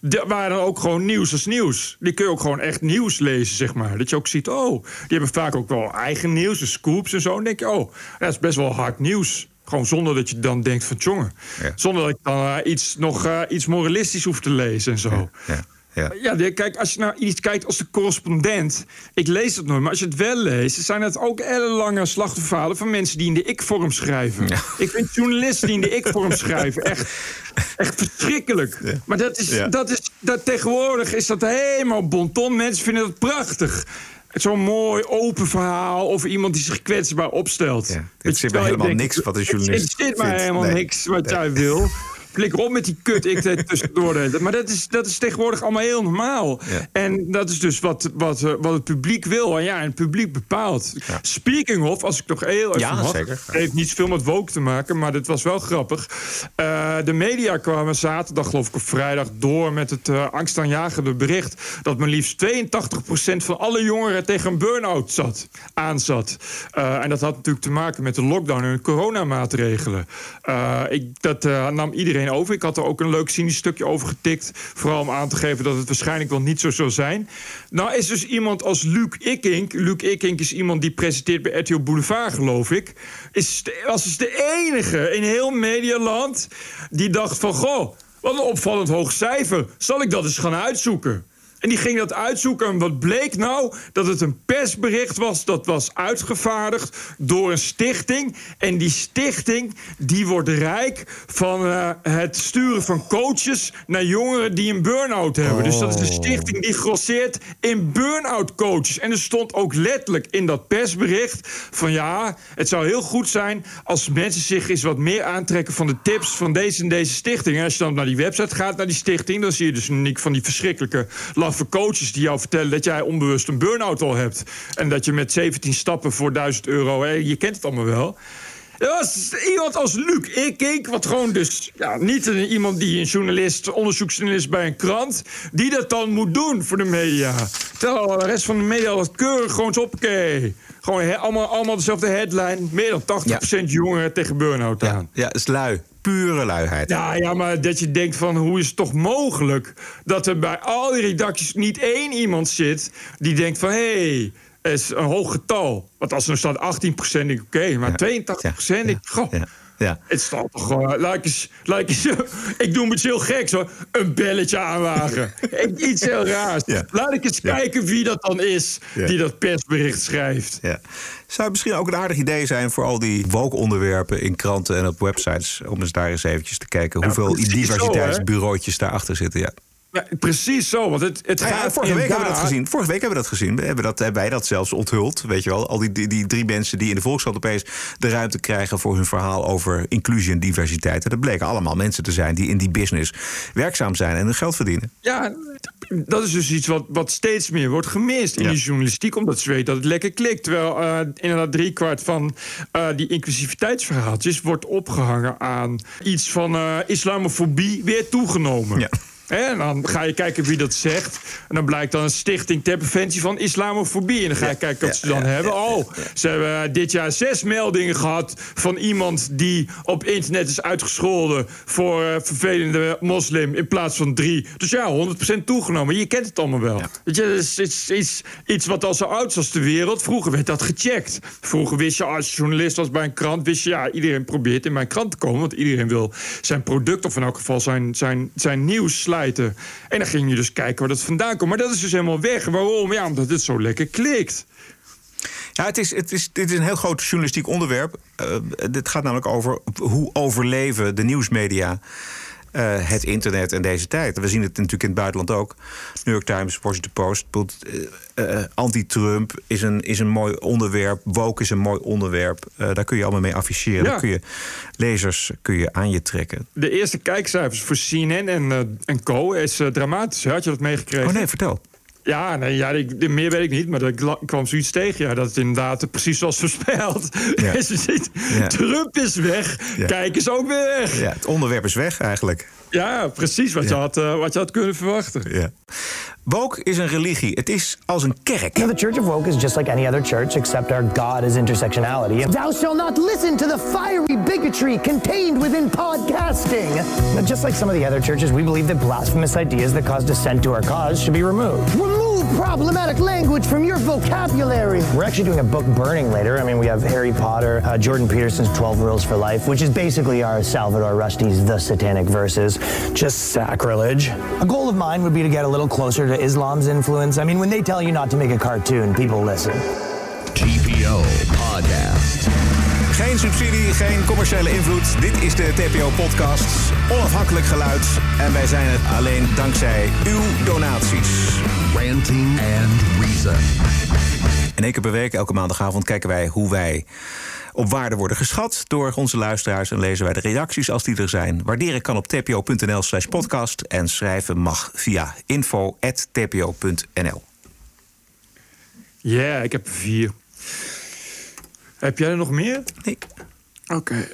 De, waar dan ook gewoon nieuws als nieuws. Die kun je ook gewoon echt nieuws lezen, zeg maar. Dat je ook ziet, oh, die hebben vaak ook wel eigen nieuws, de scoops en zo. En dan denk je, oh, dat is best wel hard nieuws. Gewoon zonder dat je dan denkt van, jongen. Ja. Zonder dat ik dan uh, iets, nog uh, iets moralistisch hoef te lezen en zo. Ja. Ja, ja kijk, als je naar iets kijkt als de correspondent. Ik lees het nooit, maar als je het wel leest, zijn het ook ellenlange slachtofferverhalen van mensen die in de ik-vorm schrijven. Ik vind journalisten die in de ik-vorm schrijven echt, echt verschrikkelijk. Maar dat is, dat is, dat tegenwoordig is dat helemaal bonton. Mensen vinden dat prachtig zo'n mooi open verhaal over iemand die zich kwetsbaar opstelt. Ja, het zit maar helemaal niks wat een journalist Het zit maar helemaal niks wat jij wil. Flikker op met die kut, ik deed tussendoor. Maar dat is, dat is tegenwoordig allemaal heel normaal. En dat is dus wat, wat, eh, wat het publiek wil. En ja, en het publiek bepaalt. Speaking of, als ik nog heel even ja, mag, zeker. Heeft niet zoveel met woke te maken, maar dit was wel grappig. Uh, de media kwamen zaterdag, geloof ik, op vrijdag door met het uh, angstaanjagende bericht dat maar liefst 82% van alle jongeren tegen een burn-out zat, aanzat. Uh, en dat had natuurlijk te maken met de lockdown en de coronamaatregelen. ik, dat nam iedereen over. Ik had er ook een leuk cynisch stukje over getikt. Vooral om aan te geven dat het waarschijnlijk wel niet zo zou zijn. Nou is dus iemand als Luc Ikink. Luc Ikink is iemand die presenteert bij RTL Boulevard, geloof ik. Is, was dus de enige in heel Medialand die dacht van... goh, wat een opvallend hoog cijfer. Zal ik dat eens gaan uitzoeken? En die ging dat uitzoeken. En wat bleek nou? Dat het een persbericht was dat was uitgevaardigd door een stichting. En die stichting die wordt rijk van uh, het sturen van coaches naar jongeren die een burn-out hebben. Oh. Dus dat is een stichting die grosseert in burn-out coaches. En er stond ook letterlijk in dat persbericht van ja, het zou heel goed zijn als mensen zich eens wat meer aantrekken van de tips van deze en deze stichting. En als je dan naar die website gaat, naar die stichting, dan zie je dus niet van die verschrikkelijke laffe coaches die jou vertellen dat jij onbewust een burn-out al hebt. En dat je met 17 stappen voor 1000 euro, hè, je kent het allemaal wel. Er was iemand als Luc ik, wat gewoon dus ja, niet een, iemand die een journalist, onderzoeksjournalist bij een krant, die dat dan moet doen voor de media. Terwijl de rest van de media dat keurig gewoon oké. Gewoon allemaal, allemaal dezelfde headline. Meer dan 80% jongeren tegen burn-out aan. Ja, is lui pure luiheid. Ja, ja, maar dat je denkt van hoe is het toch mogelijk dat er bij al die redacties niet één iemand zit die denkt van hé, hey, is een hoog getal. Want als er staat 18% denk ik oké, maar 82 procent, ik, goh. Ja. Het staat toch gewoon. Laat eens, laat eens, ik doe me iets heel geks hoor. Een belletje aanwagen. iets heel raars. Laat ik eens kijken wie dat dan is die dat persbericht schrijft. Ja. Zou het misschien ook een aardig idee zijn voor al die woke-onderwerpen in kranten en op websites. om eens daar eens eventjes te kijken hoeveel diversiteitsbureautjes daarachter zitten. Ja. Ja, precies zo, want het, het Nou ja, gaat vorige week hebben we dat inderdaad- gezien. Vorige week hebben we dat gezien. We hebben, dat, hebben wij dat zelfs onthuld. Weet je wel, al die, die, die drie mensen die in de Volkskrant opeens de ruimte krijgen voor hun verhaal over inclusie en diversiteit. En dat bleken allemaal mensen te zijn die in die business werkzaam zijn en hun geld verdienen. Ja, dat is dus iets wat, wat steeds meer wordt gemist in Ja. die journalistiek. Omdat ze weten dat het lekker klikt. Terwijl eh, inderdaad driekwart van eh, die inclusiviteitsverhaaltjes wordt opgehangen aan iets van eh, islamofobie weer toegenomen. Ja. En dan ga je kijken wie dat zegt. En dan blijkt dan een stichting ter preventie van islamofobie. En dan ga je kijken wat ze dan hebben. Oh, ze hebben dit jaar zes meldingen gehad van iemand die op internet is uitgescholden voor eh, vervelende moslim in plaats van drie. Dus ja, 100% toegenomen. Je kent het allemaal wel. Weet je, dat is iets, wat al zo oud is als de wereld. Vroeger werd dat gecheckt. Vroeger wist je, als je journalist was bij een krant, wist je, ja, iedereen probeert in mijn krant te komen. Want iedereen wil zijn product, of in elk geval zijn, zijn, zijn nieuws En dan ging je dus kijken waar dat vandaan komt. Maar dat is dus helemaal weg. Waarom? Ja, omdat het zo lekker klikt. Ja, het is, het is, dit is een heel groot journalistiek onderwerp. Eh, dit gaat namelijk over hoe overleven de nieuwsmedia eh, het internet en deze tijd. We zien het natuurlijk in het buitenland ook. New York Times, Washington Post. eh, eh, Anti-Trump is een, is een mooi onderwerp. Woke is een mooi onderwerp. Daar kun je allemaal mee afficheren. Ja. Daar kun je lezers kun je aan je trekken. De eerste kijkcijfers voor CNN en, en co. is dramatisch. Had je dat meegekregen? Oh nee, vertel. Ja, nee, ja ik, meer weet ik niet, maar kla- kwam zoiets tegen. Ja, dat het inderdaad precies zoals voorspeld. Ja. Trump is weg, Ja. kijk is ook weer weg. Ja, het onderwerp is weg eigenlijk. Ja, precies wat, je, had, eh, wat je had kunnen verwachten. Ja. Woke is een religie. Het is als een kerk. You know, the Church of Woke is just like any other church, except our God is intersectionality. Thou shalt not listen to the fiery bigotry contained within podcasting. Just like some of the other churches, we believe that blasphemous ideas that cause dissent to our cause should be removed. Remove problematic language from your vocabulary. We're actually doing a book burning later. I mean, we have Harry Potter, uh, Jordan Peterson's 12 Rules for Life, which is basically our Salvador Rusty's The Satanic Verses. Just sacrilege. A goal of mine would be to get a little closer to Islam's influence. I mean, when they tell you not to make a cartoon, people listen. TPO Podcast. Geen subsidie, geen commerciële invloed. Dit is de TPO-podcast. Onafhankelijk geluid. En wij zijn het alleen dankzij uw donaties. Ranting and Reason. En één keer per week, elke maandagavond, kijken wij hoe wij op waarde worden geschat door onze luisteraars. En lezen wij de reacties als die er zijn. Waarderen kan op tpo.nl slash podcast. En schrijven mag via info.tpo.nl. Ja, ik heb er vier. Heb jij er nog meer? Nee. Oké.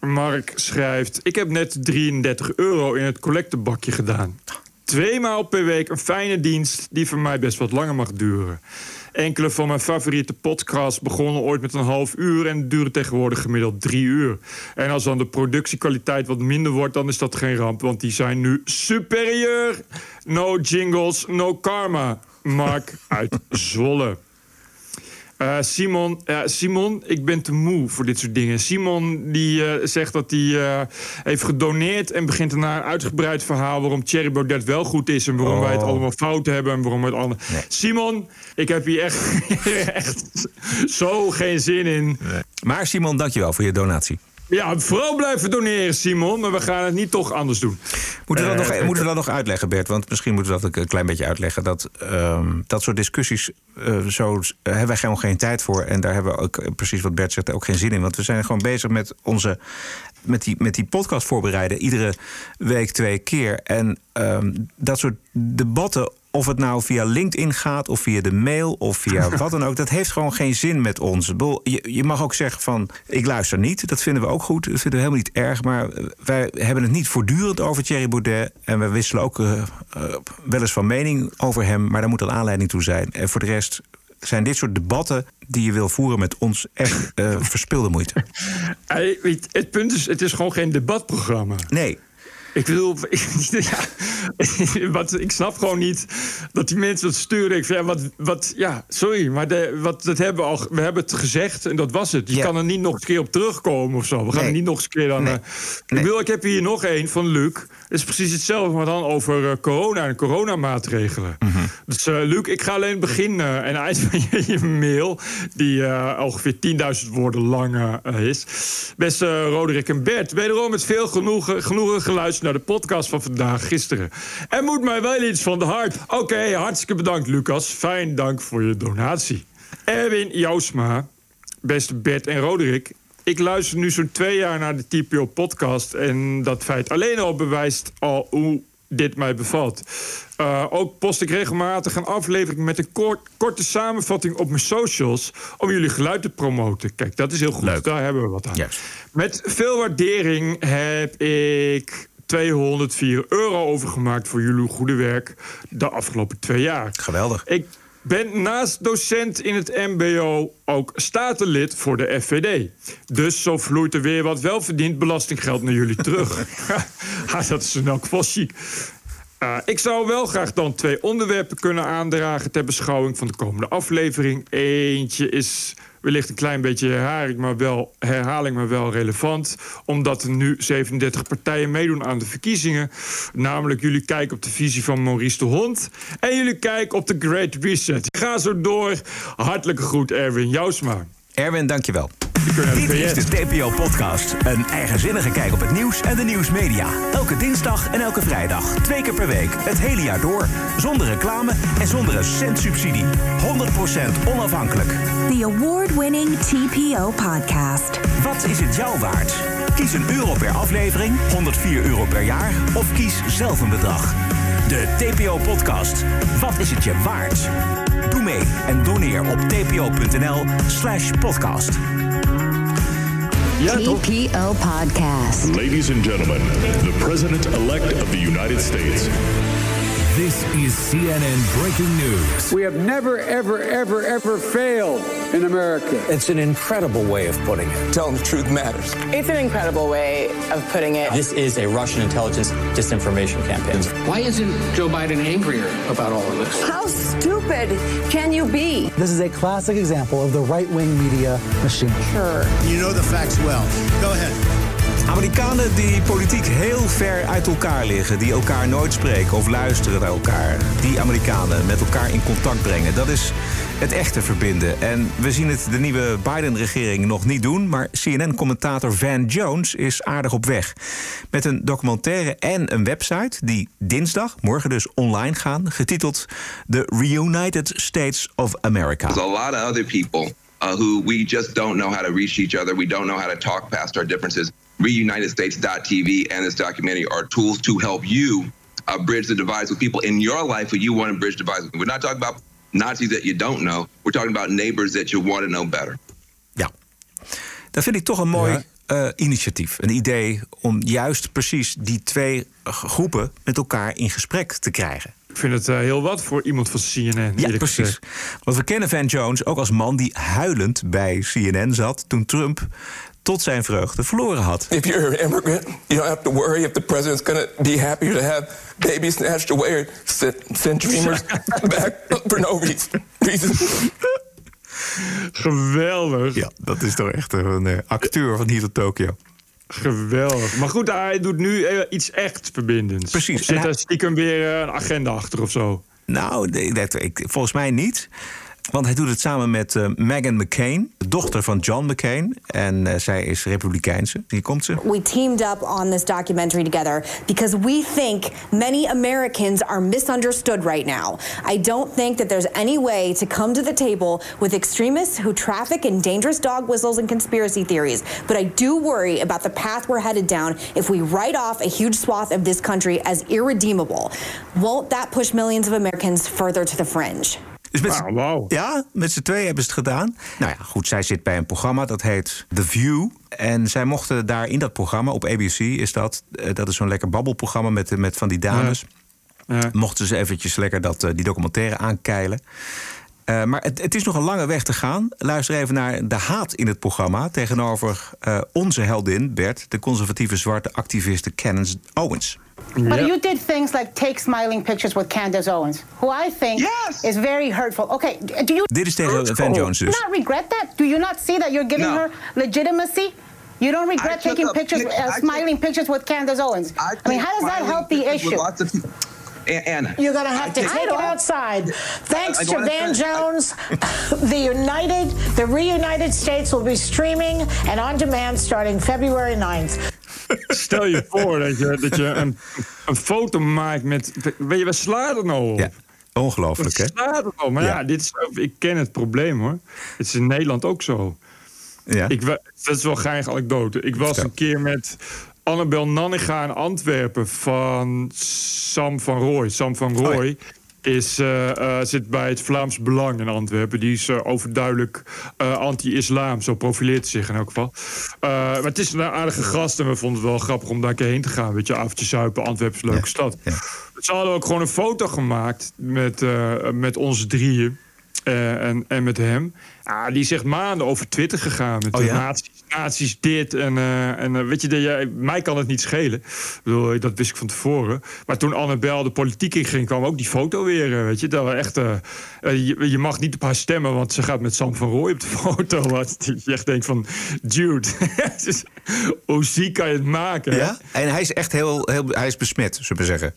Mark schrijft: Ik heb net 33 euro in het collectebakje gedaan. Tweemaal per week een fijne dienst die voor mij best wat langer mag duren. Enkele van mijn favoriete podcasts begonnen ooit met een half uur en duren tegenwoordig gemiddeld drie uur. En als dan de productiekwaliteit wat minder wordt, dan is dat geen ramp, want die zijn nu superieur. No jingles, no karma. Mark uit Zwolle. Eh, Simon, ja, Simon, ik ben te moe voor dit soort dingen. Simon die eh, zegt dat hij eh, heeft gedoneerd en begint daarna een uitgebreid verhaal waarom Thierry Baudet wel goed is en waarom wij het Oh. allemaal fout hebben en waarom het allemaal. Simon, ik heb hier echt, echt zo geen zin in. Maar Simon, dankjewel voor je donatie. Ja, vooral blijven doneren, Simon, maar we gaan het niet toch anders doen. Moeten we, dat Eh, nog, moeten we dat nog uitleggen, Bert? Want misschien moeten we dat een klein beetje uitleggen. Dat, ehm, dat soort discussies, eh, zo eh, hebben wij gewoon geen tijd voor. En daar hebben we ook, eh, precies wat Bert zegt, ook geen zin in. Want we zijn gewoon bezig met onze. Met die, met die podcast voorbereiden, iedere week twee keer. En ehm, dat soort debatten, of het nou via LinkedIn gaat, of via de mail, of via wat dan ook, dat heeft gewoon geen zin met ons. Je, je mag ook zeggen van, ik luister niet. Dat vinden we ook goed. Dat vinden we helemaal niet erg. Maar wij hebben het niet voortdurend over Thierry Baudet. En we wisselen ook eh, eh, wel eens van mening over hem. Maar daar moet een aanleiding toe zijn. En voor de rest zijn dit soort debatten die je wil voeren met ons echt eh, verspilde moeite. Het punt is, het is gewoon geen debatprogramma. Nee. Ik bedoel, ja, wat, ik snap gewoon niet dat die mensen dat sturen. Ik vind, ja, wat, wat, ja, sorry, maar de, wat, dat hebben we, al, we hebben het gezegd en dat was het. Je Ja. kan er niet nog eens een keer op terugkomen of zo. We gaan Nee. er niet nog eens een keer. Nee. eh, Ik, bedoel, ik heb hier nog één van Luc. Is precies hetzelfde, maar dan over eh, corona en coronamaatregelen. Mhm. Dus uh, Luc, ik ga alleen het begin uh, en eind van je, je mail... die uh, ongeveer 10.000 woorden lang is. Beste Roderick en Bert, wederom met veel genoegen, genoegen geluisterd... naar de podcast van vandaag, gisteren. Er moet mij wel iets van de hart. Oké, okay, hartstikke bedankt, Lucas. Fijn dank voor je donatie. Erwin Jousma, beste Bert en Roderick... Ik luister nu zo'n twee jaar naar de TPO-podcast... en dat feit alleen al bewijst al hoe dit mij bevalt. Uh, ook post ik regelmatig een aflevering met een kort, korte samenvatting op mijn socials... om jullie geluid te promoten. Kijk, dat is heel goed. Leuk. Daar hebben we wat aan. Met veel waardering heb ik 204 euro overgemaakt... voor jullie goede werk de afgelopen twee jaar. Geweldig. Ik ben naast docent in het MBO ook statenlid voor de FVD. Dus zo vloeit er weer wat welverdiend belastinggeld naar jullie terug. dat is een elk geval chic. Uh, ik zou wel graag dan twee onderwerpen kunnen aandragen ter beschouwing van de komende aflevering. Eentje is wellicht een klein beetje herhaling, maar wel, herhaling, maar wel relevant. Omdat er nu 37 partijen meedoen aan de verkiezingen. Namelijk jullie kijken op de visie van Maurice de Hond. En jullie kijken op de Great Reset. Ga zo door. Hartelijke groet, Erwin Jousma. Erwin, dankjewel. Dit is de TPO-podcast. Een eigenzinnige kijk op het nieuws en de nieuwsmedia. Elke dinsdag en elke vrijdag. Twee keer per week. Het hele jaar door. Zonder reclame en zonder een cent subsidie. 100% onafhankelijk. The award-winning TPO podcast. Wat is het jou waard? Kies een euro per aflevering, 104 euro per jaar... of kies zelf een bedrag. De TPO-podcast. Wat is het je waard? Doe mee en doneer op tpo.nl slash podcast. TPO Podcast. Ladies and gentlemen, the President-elect of the United States. This is CNN breaking news. We have never, ever, ever, ever failed in America. It's an incredible way of putting it. Telling the truth matters. It's an incredible way of putting it. This is a Russian intelligence disinformation campaign. Why isn't Joe Biden angrier about all of this? How stupid can you be? This is a classic example of the right wing media machine. Sure. You know the facts well. Go ahead. Amerikanen die politiek heel ver uit elkaar liggen, die elkaar nooit spreken of luisteren naar elkaar. Die Amerikanen met elkaar in contact brengen, dat is het echte verbinden. En we zien het de nieuwe Biden-regering nog niet doen, maar CNN-commentator Van Jones is aardig op weg. Met een documentaire en een website die dinsdag, morgen dus online gaan, getiteld The Reunited States of America. There's a lot of other people uh, who we just don't know how to reach each other. We don't know how to talk past our differences. reunitedstates.tv and this documentary are tools to help you uh, bridge the divides with people in your life who you want to bridge divides with. We're not talking about Nazis that you don't know. We're talking about neighbors that you want to know better. Ja, dat vind ik toch een mooi ja. uh, initiatief. Een idee om juist precies die twee groepen met elkaar in gesprek te krijgen. Ik vind het uh, heel wat voor iemand van CNN. Ja, precies. Gezegd. Want we kennen Van Jones ook als man die huilend bij CNN zat toen Trump tot zijn vreugde verloren had. If you're an immigrant, you don't have to worry if the president's going to be happy to have babies snatched away or send, dreamers back for no reason. Geweldig. Ja, dat is toch echt een uh, acteur van hier tot Tokio. Geweldig. Maar goed, hij doet nu iets echt verbindends. Precies. Of zit er stiekem weer een agenda achter of zo? Nou, dat, ik, volgens mij niet. Want hij doet het samen met uh, Meghan McCain, de dochter van John McCain. En uh, zij is republikeinse. Hier komt ze. We teamed up on this documentary together because we think many Americans are misunderstood right now. I don't think that there's any way to come to the table with extremists who traffic in dangerous dog whistles and conspiracy theories. But I do worry about the path we're headed down if we write off a huge swath of this country as irredeemable. Won't that push millions of Americans further to the fringe? Dus met wow, wow. Ja, met z'n twee hebben ze het gedaan. Nou ja, goed, zij zit bij een programma dat heet The View. En zij mochten daar in dat programma, op ABC is dat... dat is zo'n lekker babbelprogramma met, met van die dames. Ja. Ja. Mochten ze eventjes lekker dat, die documentaire aankeilen. Uh, maar het, het, is nog een lange weg te gaan. Luister even naar de haat in het programma tegenover uh, onze heldin Bert, de conservatieve zwarte activiste Candace Owens. But yep. you did things like take smiling pictures with Candace Owens, who I think yes. is very hurtful. Okay, do you? Dit is tegen Van Jones dus. Not regret that? Do you not see that you're giving no. her legitimacy? You don't regret taking pictures, pic uh, smiling pictures with Candace Owens. I, I mean, how does that help the issue? Anna. You're going to have to take it outside. Thanks I- I to Van say- Jones, the United, the reunited states will be streaming and on demand starting February 9th. Stel je voor dat je, dat je een, een foto maakt met... Weet je, waar slaat het nou op? Ja, ongelooflijk, hè? Slaat het op? Maar ja, Ja. dit is, ik ken het probleem, hoor. Het is in Nederland ook zo. Ja. Ik, dat is wel geinige anekdote. Ik was een keer met Annabel Nanninga in Antwerpen van Sam van Rooij. Sam van Oh Rooij is, eh, eh, zit bij het Vlaams Belang in Antwerpen. Die is eh, overduidelijk anti-islam, zo profileert hij zich in elk geval. Maar het is een aardige gast en we vonden het wel grappig om daar een keer heen te gaan. Weet je, avondje zuipen, Antwerpen is een leuke stad. Ze hadden ook gewoon een foto gemaakt met, met ons drieën. en, en met hem. Ah, die is echt maanden over Twitter gegaan. Met Oh de ja? nazi's, nazi's dit. En, eh, en eh, weet je, dat jij- mij kan het niet schelen. Ik bedoel, dat wist ik van tevoren. Maar toen Annabel de politiek in ging, kwam ook die foto weer. eh, Weet je, dat we echt. eh, eh, je, je mag niet op haar stemmen, want ze gaat met Sam van Rooij op de foto. Wat je echt denkt van, dude, is- hoe ziek kan je het maken? hè? Ja? En hij is echt heel, heel hij is besmet, zullen we zeggen.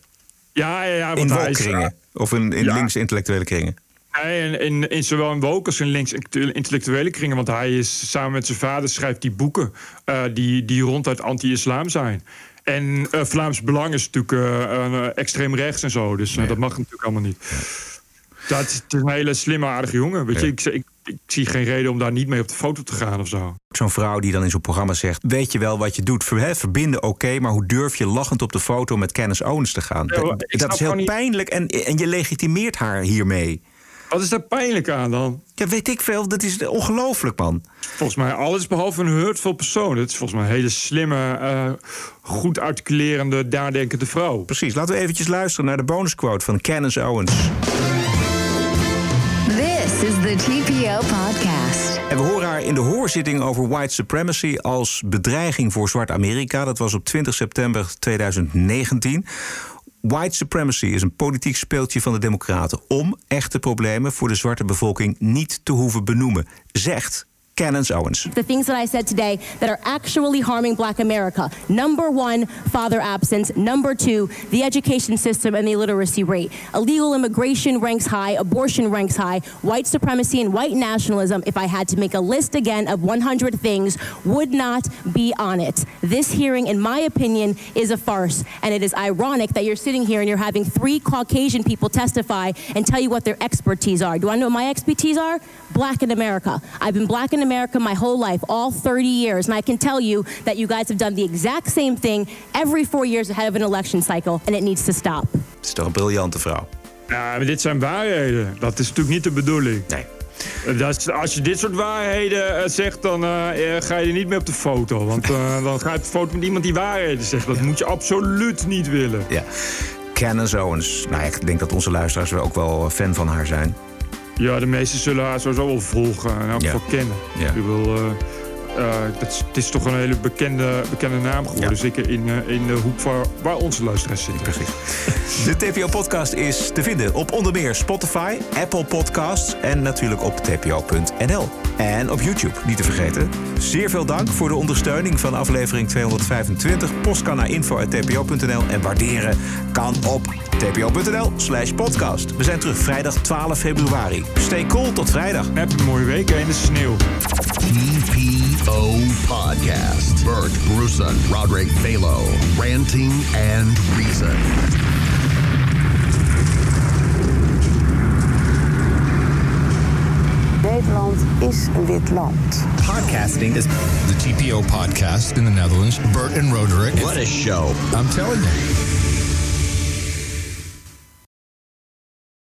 Ja, ja, ja. In hij is-. Of in, in Ja. links intellectuele kringen. In, in, in zowel in woke als in links intellectuele kringen. Want hij is samen met zijn vader schrijft die boeken eh, die, die ronduit anti-islam zijn. En eh, Vlaams Belang is natuurlijk eh, extreem rechts en zo. Dus dat mag natuurlijk allemaal niet. Dat is, het is een hele slimme, aardige jongen. Weet je, ik, ik, ik zie geen reden om daar niet mee op de foto te gaan of zo. Zo'n vrouw die dan in zo'n programma zegt... weet je wel wat je doet, verbinden oké... maar hoe durf je lachend op de foto met Candace Owens te gaan? Ja, dat is heel niet- pijnlijk en, en je legitimeert haar hiermee. Wat is daar pijnlijk aan dan? Ja, weet ik veel. Dat is ongelooflijk, man. Volgens mij alles behalve een hurtful persoon. Het is volgens mij een hele slimme, eh, goed articulerende, daardenkende vrouw. Precies. Laten we eventjes luisteren naar de bonusquote van Candace Owens. This is the TPO podcast. En we horen haar in de hoorzitting over white supremacy als bedreiging voor zwart Amerika. Dat was op 20 september 2019. White supremacy is een politiek speeltje van de Democraten om echte problemen voor de zwarte bevolking niet te hoeven benoemen, zegt Candace Owens. the things that I said today that are actually harming black America. Number one, father absence. Number two, the education system and the illiteracy rate. Illegal immigration ranks high, abortion ranks high, white supremacy and white nationalism, if I had to make a list again of 100 things, would not be on it. This hearing, in my opinion, is a farce. And it is ironic that you're sitting here and you're having three Caucasian people testify and tell you what their expertise are. Do I know what my expertise are? Black in America. I've been black in America my whole life, all 30 years. And I can tell you that you guys have done the exact same thing every four years ahead of an election cycle, and it needs to stop. Het is toch een briljante vrouw. Ja, maar dit zijn waarheden. Dat is natuurlijk niet de bedoeling. Nee. Eh, Dat is- als je dit soort waarheden eh, zegt, dan eh, eh, ga je er niet meer op de foto. Want eh, dan ga je op de foto met iemand die waarheden zegt. Dat moet je absoluut niet willen. Ja. Candace Owens. Nou, ik denk dat onze luisteraars wel ook wel fan van haar zijn. Ja, de meesten zullen haar sowieso wel volgen en ook wel kennen. Ik wil, eh, het, is, het is toch een hele bekende, bekende naam geworden. Zeker in, eh, in de hoek waar, waar onze luisteraars zitten. Precies. De TPO-podcast is te vinden op onder meer Spotify, Apple Podcasts en natuurlijk op tpo.nl. En op YouTube, niet te vergeten. Zeer veel dank voor de ondersteuning van aflevering 225. Post kan naar info.tpo.nl en waarderen kan op tpo.nl slash podcast. We zijn terug vrijdag 12 februari. Stay cool, tot vrijdag. Heb een mooie week in de sneeuw. TPO Podcast. Bert Bruson, Roderick Balo, Ranting and Reason. Nederland is een wit land. Podcasting is the TPO podcast in the Netherlands. Bert and Roderick. What a show. I'm telling you.